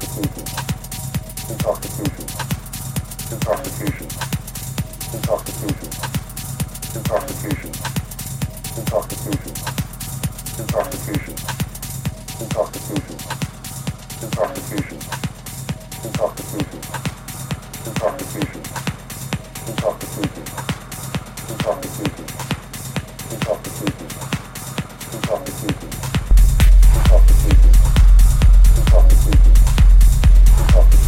intoxication, intoxication, intoxication, intoxication, intoxication, intoxication, intoxication, intoxication, intoxication, intoxication, intoxication, intoxication, intoxication, intoxication, intoxication, intoxication, intoxication. Thank you.